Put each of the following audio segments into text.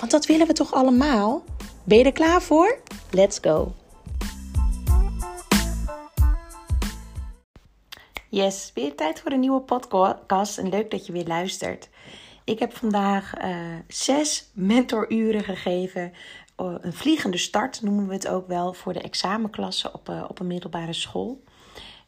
Want dat willen we toch allemaal? Ben je er klaar voor? Let's go! Yes, weer tijd voor een nieuwe podcast en leuk dat je weer luistert. Ik heb vandaag uh, zes mentoruren gegeven. Uh, een vliegende start noemen we het ook wel voor de examenklassen op, uh, op een middelbare school.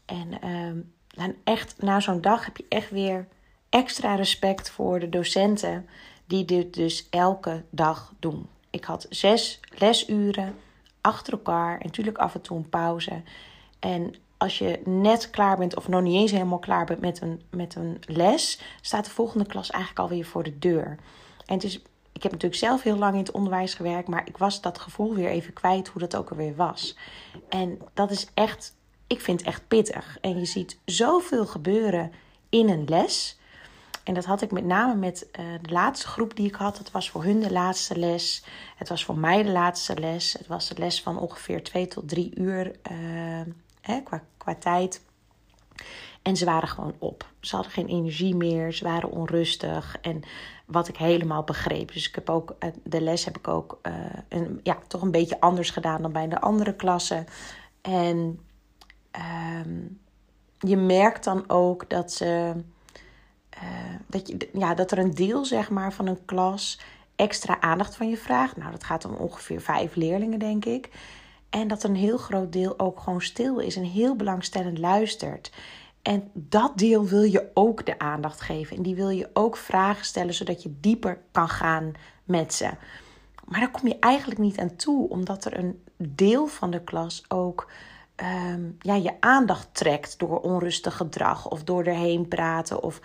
En ehm, echt, na zo'n dag heb je echt weer extra respect voor de docenten die dit dus elke dag doen. Ik had zes lesuren achter elkaar en natuurlijk af en toe een pauze. En als je net klaar bent of nog niet eens helemaal klaar bent met een, met een les, staat de volgende klas eigenlijk alweer voor de deur. En het is, ik heb natuurlijk zelf heel lang in het onderwijs gewerkt, maar ik was dat gevoel weer even kwijt hoe dat ook alweer was. En dat is echt, ik vind het echt pittig. En je ziet zoveel gebeuren in een les. En dat had ik met name met uh, de laatste groep die ik had. Het was voor hun de laatste les. Het was voor mij de laatste les. Het was de les van ongeveer twee tot drie uur uh, hè, qua, qua tijd. En ze waren gewoon op. Ze hadden geen energie meer. Ze waren onrustig. En wat ik helemaal begreep. Dus ik heb ook, uh, de les heb ik ook een, ja, toch een beetje anders gedaan dan bij de andere klassen. En ehm, je merkt dan ook dat ze uh, dat, je, ja, dat er een deel zeg maar, van een klas extra aandacht van je vraagt. Nou, dat gaat om ongeveer vijf leerlingen, denk ik. En dat een heel groot deel ook gewoon stil is en heel belangstellend luistert. En dat deel wil je ook de aandacht geven. En die wil je ook vragen stellen, zodat je dieper kan gaan met ze. Maar daar kom je eigenlijk niet aan toe, omdat er een deel van de klas ook Ehm, ja, je aandacht trekt door onrustig gedrag of door erheen praten of,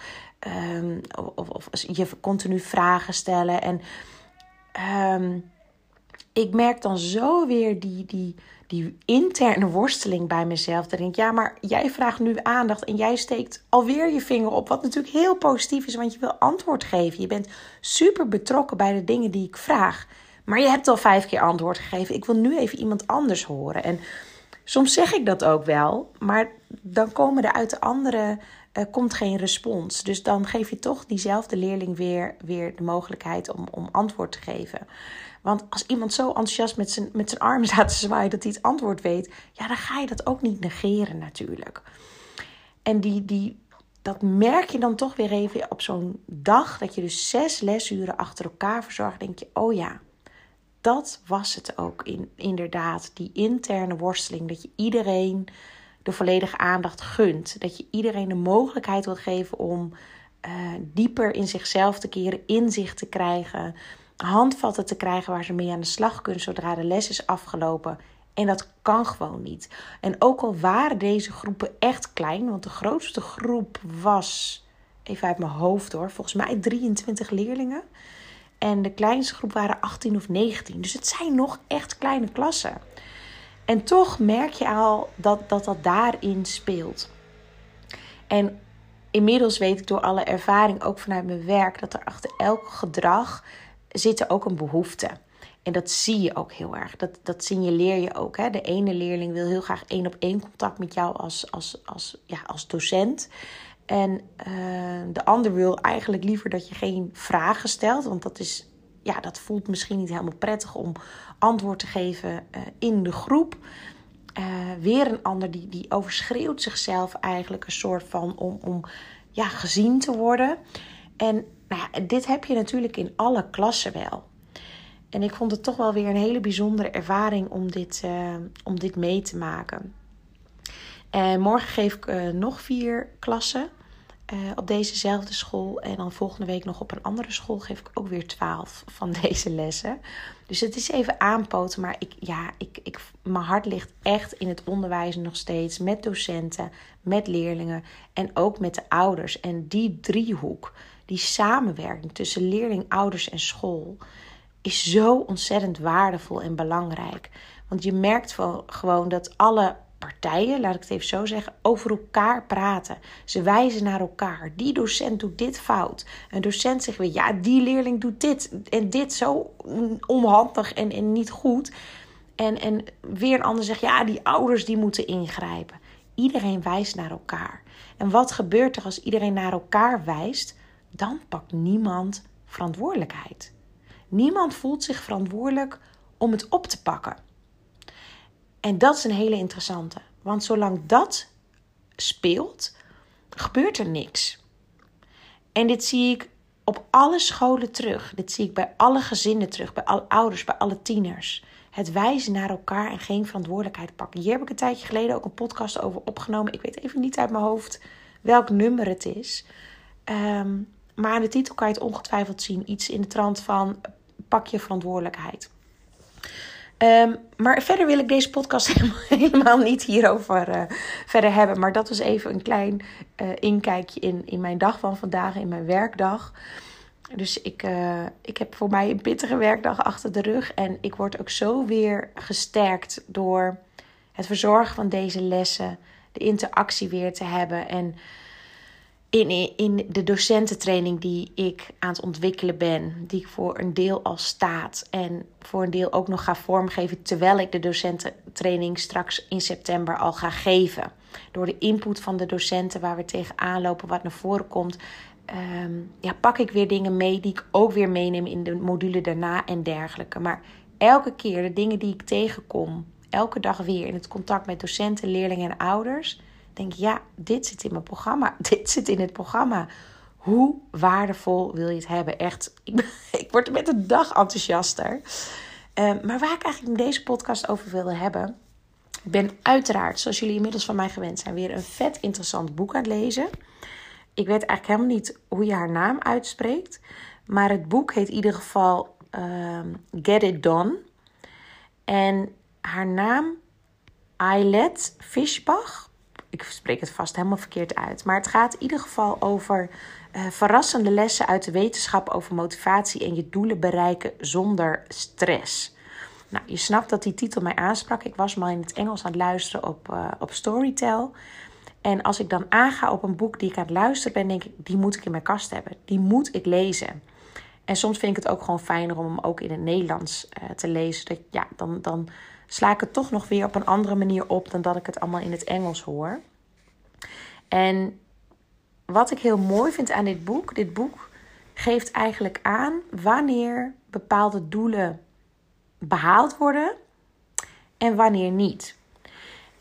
um, of, of, je continu vragen stellen. En um, ik merk dan zo weer die, die, die interne worsteling bij mezelf. Dat ik denk, ja, maar jij vraagt nu aandacht en jij steekt alweer je vinger op. Wat natuurlijk heel positief is, want je wil antwoord geven. Je bent super betrokken bij de dingen die ik vraag. Maar je hebt al vijf keer antwoord gegeven. Ik wil nu even iemand anders horen. En Soms zeg ik dat ook wel, maar dan komen er uit de andere uh, komt geen respons. Dus dan geef je toch diezelfde leerling weer, weer de mogelijkheid om, om antwoord te geven. Want als iemand zo enthousiast met zijn, met zijn armen staat zwaaien dat hij het antwoord weet, ja, dan ga je dat ook niet negeren natuurlijk. En die, die, dat merk je dan toch weer even op zo'n dag dat je dus zes lesuren achter elkaar verzorgt. Denk je, oh ja, dat was het ook in, inderdaad. Die interne worsteling. Dat je iedereen de volledige aandacht gunt. Dat je iedereen de mogelijkheid wil geven om uh, dieper in zichzelf te keren, inzicht te krijgen, handvatten te krijgen waar ze mee aan de slag kunnen zodra de les is afgelopen. En dat kan gewoon niet. En ook al waren deze groepen echt klein, want de grootste groep was, even uit mijn hoofd hoor, volgens mij 23 leerlingen. En de kleinste groep waren 18 of 19. Dus het zijn nog echt kleine klassen. En toch merk je al dat dat, dat daarin speelt. En inmiddels weet ik door alle ervaring, ook vanuit mijn werk, dat er achter elk gedrag zit ook een behoefte. En dat zie je ook heel erg. Dat, dat signaleer je ook. Hè? De ene leerling wil heel graag één op één contact met jou als, als, als, ja, als docent. En uh, de ander wil eigenlijk liever dat je geen vragen stelt, want dat, is, ja, dat voelt misschien niet helemaal prettig om antwoord te geven uh, in de groep. Uh, weer een ander die, die overschreeuwt zichzelf eigenlijk een soort van om, om ja, gezien te worden. En nou ja, dit heb je natuurlijk in alle klassen wel. En ik vond het toch wel weer een hele bijzondere ervaring om dit, om dit mee te maken. En morgen geef ik nog vier klassen uh, op dezezelfde school. En dan volgende week nog op een andere school geef ik ook weer twaalf van deze lessen. Dus het is even aanpoten. Maar ik, ja, ik, ik, mijn hart ligt echt in het onderwijs nog steeds. Met docenten, met leerlingen en ook met de ouders. En die driehoek, die samenwerking tussen leerling, ouders en school is zo ontzettend waardevol en belangrijk. Want je merkt gewoon dat alle partijen, laat ik het even zo zeggen, over elkaar praten. Ze wijzen naar elkaar. Die docent doet dit fout. Een docent zegt weer, ja, die leerling doet dit en dit zo onhandig en, en niet goed. En, en weer een ander zegt, ja, die ouders die moeten ingrijpen. Iedereen wijst naar elkaar. En wat gebeurt er als iedereen naar elkaar wijst? Dan pakt niemand verantwoordelijkheid. Niemand voelt zich verantwoordelijk om het op te pakken. En dat is een hele interessante. Want zolang dat speelt, gebeurt er niks. En dit zie ik op alle scholen terug. Dit zie ik bij alle gezinnen terug, bij alle ouders, bij alle tieners. Het wijzen naar elkaar en geen verantwoordelijkheid pakken. Hier heb ik een tijdje geleden ook een podcast over opgenomen. Ik weet even niet uit mijn hoofd welk nummer het is. Um, maar aan de titel kan je het ongetwijfeld zien. Iets in de trant van pak je verantwoordelijkheid. Um, maar verder wil ik deze podcast helemaal, niet hierover uh, verder hebben. Maar dat was even een klein uh, inkijkje in, in mijn dag van vandaag, in mijn werkdag. Dus ik, uh, ik heb voor mij een pittige werkdag achter de rug. En ik word ook zo weer gesterkt door het verzorgen van deze lessen. De interactie weer te hebben. En in, in de docententraining die ik aan het ontwikkelen ben, die ik voor een deel al staat en voor een deel ook nog ga vormgeven terwijl ik de docententraining straks in september al ga geven. Door de input van de docenten waar we tegenaan lopen, wat naar voren komt, ehm, ja, pak ik weer dingen mee die ik ook weer meeneem in de module daarna en dergelijke. Maar elke keer de dingen die ik tegenkom, elke dag weer in het contact met docenten, leerlingen en ouders denk ja, dit zit in mijn programma. Dit zit in het programma. Hoe waardevol wil je het hebben? Echt, ik, word er met de dag enthousiaster. Ehm, maar waar ik eigenlijk in deze podcast over wilde hebben. Ik ben uiteraard, zoals jullie inmiddels van mij gewend zijn, weer een vet interessant boek aan het lezen. Ik weet eigenlijk helemaal niet hoe je haar naam uitspreekt. Maar het boek heet in ieder geval ehm, Get It Done. En haar naam, Ailet Fischbach ik spreek het vast helemaal verkeerd uit. Maar het gaat in ieder geval over uh, verrassende lessen uit de wetenschap over motivatie en je doelen bereiken zonder stress. Nou, je snapt dat die titel mij aansprak. Ik was maar in het Engels aan het luisteren op, uh, op Storytel. En als ik dan aanga op een boek die ik aan het luisteren ben, denk ik, die moet ik in mijn kast hebben. Die moet ik lezen. En soms vind ik het ook gewoon fijner om hem ook in het Nederlands uh, te lezen. Dat, ja, dan, dan sla ik het toch nog weer op een andere manier op dan dat ik het allemaal in het Engels hoor. En wat ik heel mooi vind aan dit boek, dit boek geeft eigenlijk aan wanneer bepaalde doelen behaald worden en wanneer niet.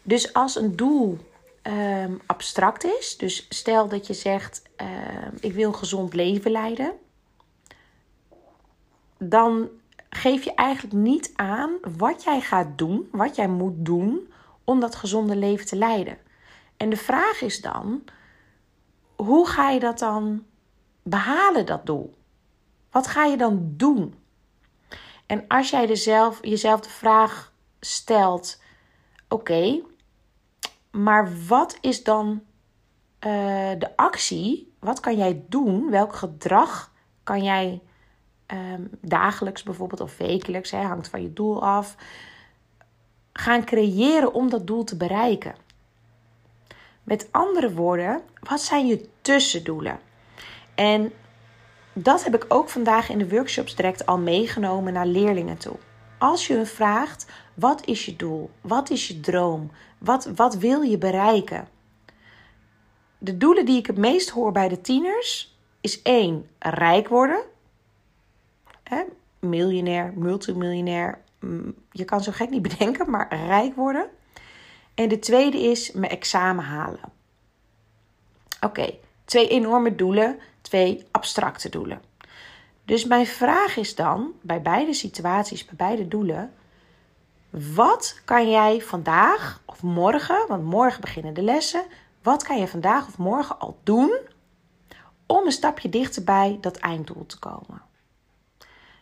Dus als een doel ehm, abstract is, dus stel dat je zegt: ehm, Ik wil gezond leven leiden, dan geef je eigenlijk niet aan wat jij gaat doen, wat jij moet doen om dat gezonde leven te leiden. En de vraag is dan: hoe ga je dat dan behalen, dat doel? Wat ga je dan doen? En als jij jezelf, jezelf de vraag stelt: oké, maar wat is dan uh, de actie? Wat kan jij doen? Welk gedrag kan jij Ehm, dagelijks bijvoorbeeld of wekelijks, hè, hangt van je doel af, gaan creëren om dat doel te bereiken. Met andere woorden, wat zijn je tussendoelen? En dat heb ik ook vandaag in de workshops direct al meegenomen naar leerlingen toe. Als je hun vraagt, wat is je doel? Wat is je droom? Wat, wat wil je bereiken? De doelen die ik het meest hoor bij de tieners is één, rijk worden miljonair, multimiljonair. Mm, je kan zo gek niet bedenken, maar rijk worden. En de tweede is mijn examen halen. Oké, twee enorme doelen, twee abstracte doelen. Dus mijn vraag is dan, bij beide situaties, bij beide doelen, Wat kan jij vandaag of morgen, want morgen beginnen de lessen, wat kan je vandaag of morgen al doen om een stapje dichterbij dat einddoel te komen?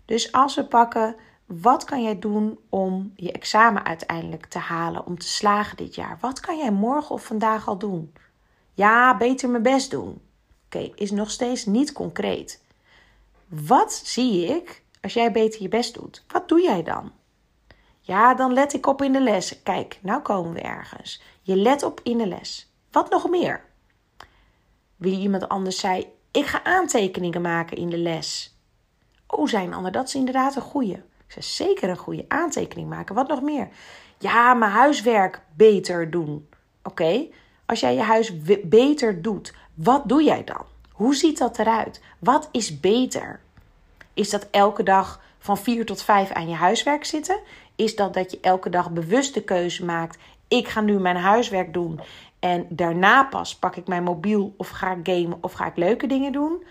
Dus als we pakken, wat kan jij doen om je examen uiteindelijk te halen, om te slagen dit jaar? Wat kan jij morgen of vandaag al doen? Ja, beter mijn best doen. Oké, is nog steeds niet concreet. Wat zie ik als jij beter je best doet? Wat doe jij dan? Ja, dan let ik op in de les. Kijk, nou komen we ergens. Je let op in de les. Wat nog meer? Wie iemand anders zei: Ik ga aantekeningen maken in de les. Oh, zijn ander, dat is inderdaad een goeie. Ik zeker een goede aantekening maken. Wat nog meer? Ja, mijn huiswerk beter doen. Oké, als jij je huis beter doet, wat doe jij dan? Hoe ziet dat eruit? Wat is beter? Is dat elke dag van 4 tot 5 aan je huiswerk zitten? Is dat dat je elke dag bewust de keuze maakt: ik ga nu mijn huiswerk doen en daarna pas pak ik mijn mobiel of ga ik gamen of ga ik leuke dingen doen?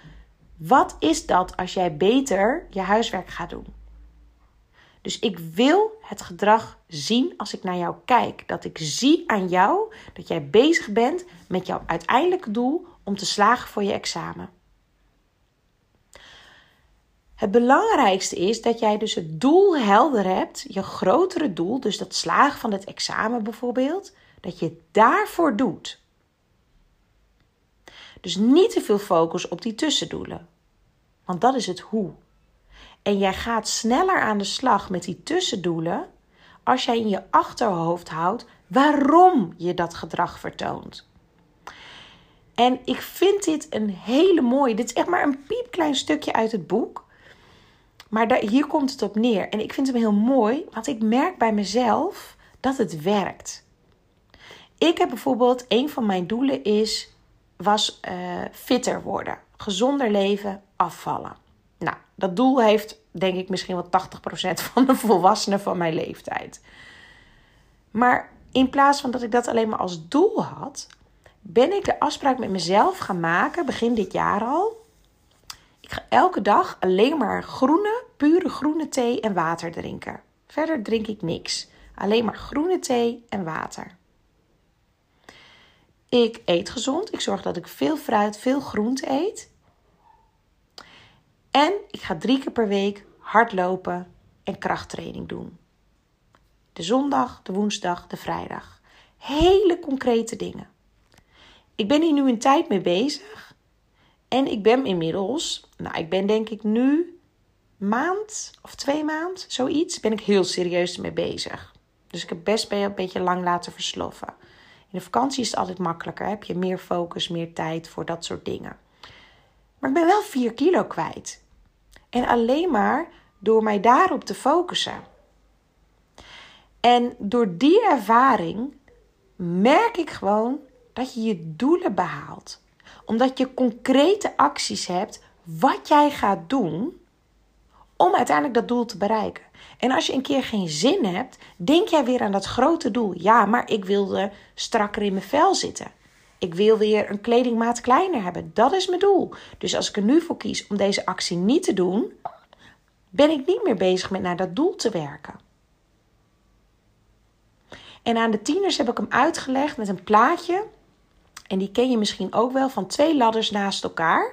Wat is dat als jij beter je huiswerk gaat doen? Dus ik wil het gedrag zien als ik naar jou kijk. Dat ik zie aan jou dat jij bezig bent met jouw uiteindelijke doel om te slagen voor je examen. Het belangrijkste is dat jij dus het doel helder hebt, je grotere doel, dus dat slagen van het examen bijvoorbeeld, dat je het daarvoor doet. Dus niet te veel focus op die tussendoelen, want dat is het hoe. En jij gaat sneller aan de slag met die tussendoelen als jij in je achterhoofd houdt waarom je dat gedrag vertoont. En ik vind dit een hele mooie. Dit is echt maar een piepklein stukje uit het boek. Maar daar, hier komt het op neer. En ik vind hem heel mooi, want ik merk bij mezelf dat het werkt. Ik heb bijvoorbeeld, een van mijn doelen is, was uh, fitter worden. Gezonder leven, afvallen. Nou, dat doel heeft denk ik misschien wel 80% van de volwassenen van mijn leeftijd. Maar in plaats van dat ik dat alleen maar als doel had, ben ik de afspraak met mezelf gaan maken, begin dit jaar al. Ik ga elke dag alleen maar groene, pure groene thee en water drinken. Verder drink ik niks. Alleen maar groene thee en water. Ik eet gezond. Ik zorg dat ik veel fruit, veel groente eet. En ik ga drie keer per week hardlopen en krachttraining doen. De zondag, de woensdag, de vrijdag. Hele concrete dingen. Ik ben hier nu een tijd mee bezig. En ik ben inmiddels, nou, ik ben denk ik nu maand of twee maand, zoiets, ben ik heel serieus mee bezig. Dus ik heb best een beetje lang laten versloffen. In de vakantie is altijd makkelijker. Heb je meer focus, meer tijd voor dat soort dingen. Maar ik ben wel 4 kilo kwijt. En alleen maar door mij daarop te focussen. En door die ervaring merk ik gewoon dat je je doelen behaalt. Omdat je concrete acties hebt wat jij gaat doen om uiteindelijk dat doel te bereiken. En als je een keer geen zin hebt, denk jij weer aan dat grote doel. Ja, maar ik wilde strakker in mijn vel zitten. Ik wil weer een kledingmaat kleiner hebben. Dat is mijn doel. Dus als ik er nu voor kies om deze actie niet te doen, ben ik niet meer bezig met naar dat doel te werken. En aan de tieners heb ik hem uitgelegd met een plaatje. En die ken je misschien ook wel van twee ladders naast elkaar.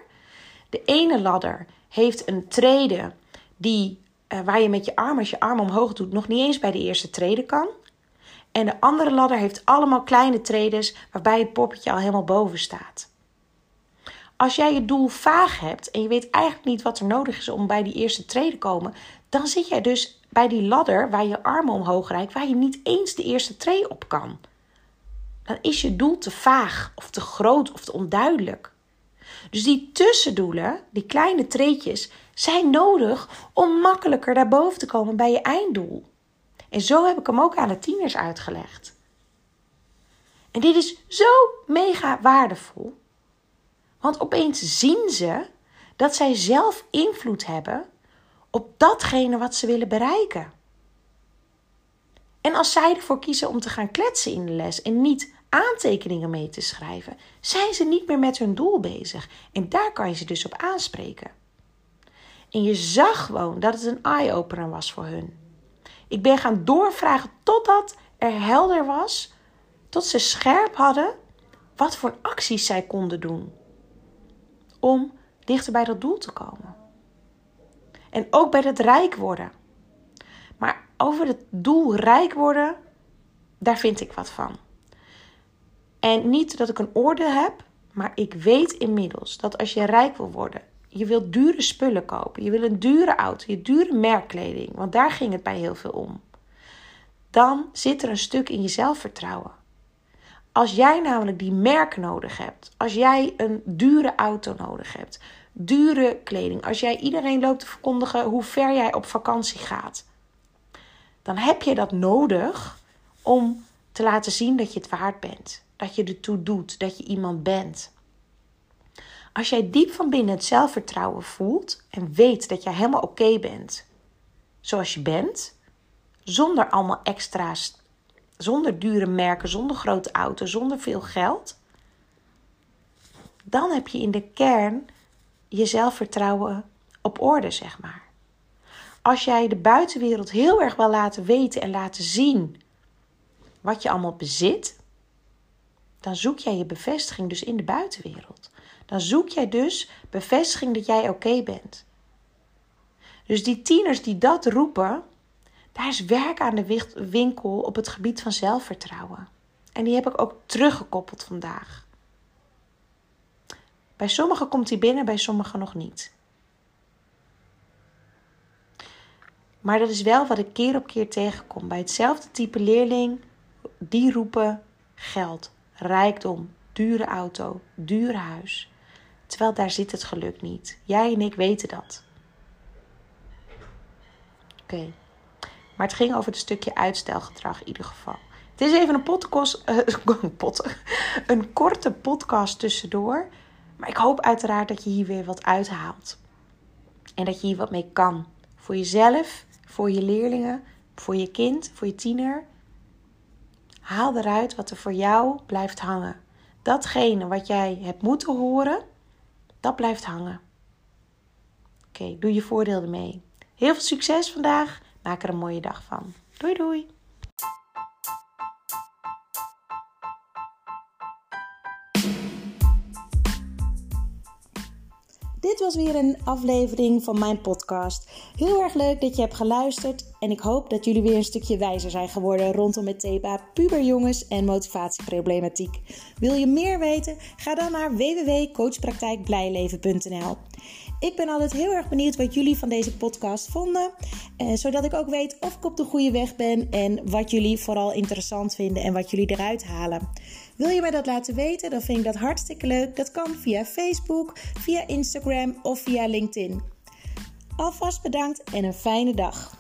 De ene ladder heeft een trede die, uh, waar je met je arm, als je arm omhoog doet, nog niet eens bij de eerste trede kan. En de andere ladder heeft allemaal kleine tredes waarbij het poppetje al helemaal boven staat. Als jij je doel vaag hebt en je weet eigenlijk niet wat er nodig is om bij die eerste trede te komen, dan zit jij dus bij die ladder waar je armen omhoog reikt, waar je niet eens de eerste tree op kan. Dan is je doel te vaag of te groot of te onduidelijk. Dus die tussendoelen, die kleine treetjes, zijn nodig om makkelijker daarboven te komen bij je einddoel. En zo heb ik hem ook aan de tieners uitgelegd. En dit is zo mega waardevol. Want opeens zien ze dat zij zelf invloed hebben op datgene wat ze willen bereiken. En als zij ervoor kiezen om te gaan kletsen in de les en niet aantekeningen mee te schrijven, zijn ze niet meer met hun doel bezig. En daar kan je ze dus op aanspreken. En je zag gewoon dat het een eye-opener was voor hun. Ik ben gaan doorvragen totdat er helder was, tot ze scherp hadden wat voor acties zij konden doen om dichter bij dat doel te komen. En ook bij het rijk worden. Maar over het doel rijk worden, daar vind ik wat van. En niet dat ik een oordeel heb, maar ik weet inmiddels dat als je rijk wil worden, je wilt dure spullen kopen, je wil een dure auto, je dure merkkleding, want daar ging het bij heel veel om. Dan zit er een stuk in je zelfvertrouwen. Als jij namelijk die merk nodig hebt, als jij een dure auto nodig hebt, dure kleding, als jij iedereen loopt te verkondigen hoe ver jij op vakantie gaat, dan heb je dat nodig om te laten zien dat je het waard bent, dat je ertoe doet, dat je iemand bent. Als jij diep van binnen het zelfvertrouwen voelt en weet dat jij helemaal oké bent zoals je bent, zonder allemaal extra's zonder dure merken, zonder grote auto, zonder veel geld, dan heb je in de kern je zelfvertrouwen op orde, zeg maar. Als jij de buitenwereld heel erg wil laten weten en laten zien wat je allemaal bezit, dan zoek jij je bevestiging dus in de buitenwereld. Dan zoek jij dus bevestiging dat jij oké bent. Dus die tieners die dat roepen, daar is werk aan de winkel op het gebied van zelfvertrouwen. En die heb ik ook teruggekoppeld vandaag. Bij sommigen komt hij binnen, bij sommigen nog niet. Maar dat is wel wat ik keer op keer tegenkom. Bij hetzelfde type leerling, die roepen geld, rijkdom, dure auto, duur huis. Terwijl daar zit het geluk niet. Jij en ik weten dat. Oké. Maar het ging over het stukje uitstelgedrag in ieder geval. Het is even een, podcast, pot, een korte podcast tussendoor. Maar ik hoop uiteraard dat je hier weer wat uithaalt. En dat je hier wat mee kan. Voor jezelf, voor je leerlingen, voor je kind, voor je tiener. Haal eruit wat er voor jou blijft hangen. Datgene wat jij hebt moeten horen, dat blijft hangen. Oké, doe je voordeel ermee. Heel veel succes vandaag. Maak er een mooie dag van. Doei doei! Dit was weer een aflevering van mijn podcast. Heel erg leuk dat je hebt geluisterd en ik hoop dat jullie weer een stukje wijzer zijn geworden rondom het thema puberjongens en motivatieproblematiek. Wil je meer weten? Ga dan naar www.coachpraktijkblijleven.nl. Ik ben altijd heel erg benieuwd wat jullie van deze podcast vonden. Eh, zodat ik ook weet of ik op de goede weg ben en wat jullie vooral interessant vinden en wat jullie eruit halen. Wil je mij dat laten weten? Dan vind ik dat hartstikke leuk. Dat kan via Facebook, via Instagram of via LinkedIn. Alvast bedankt en een fijne dag.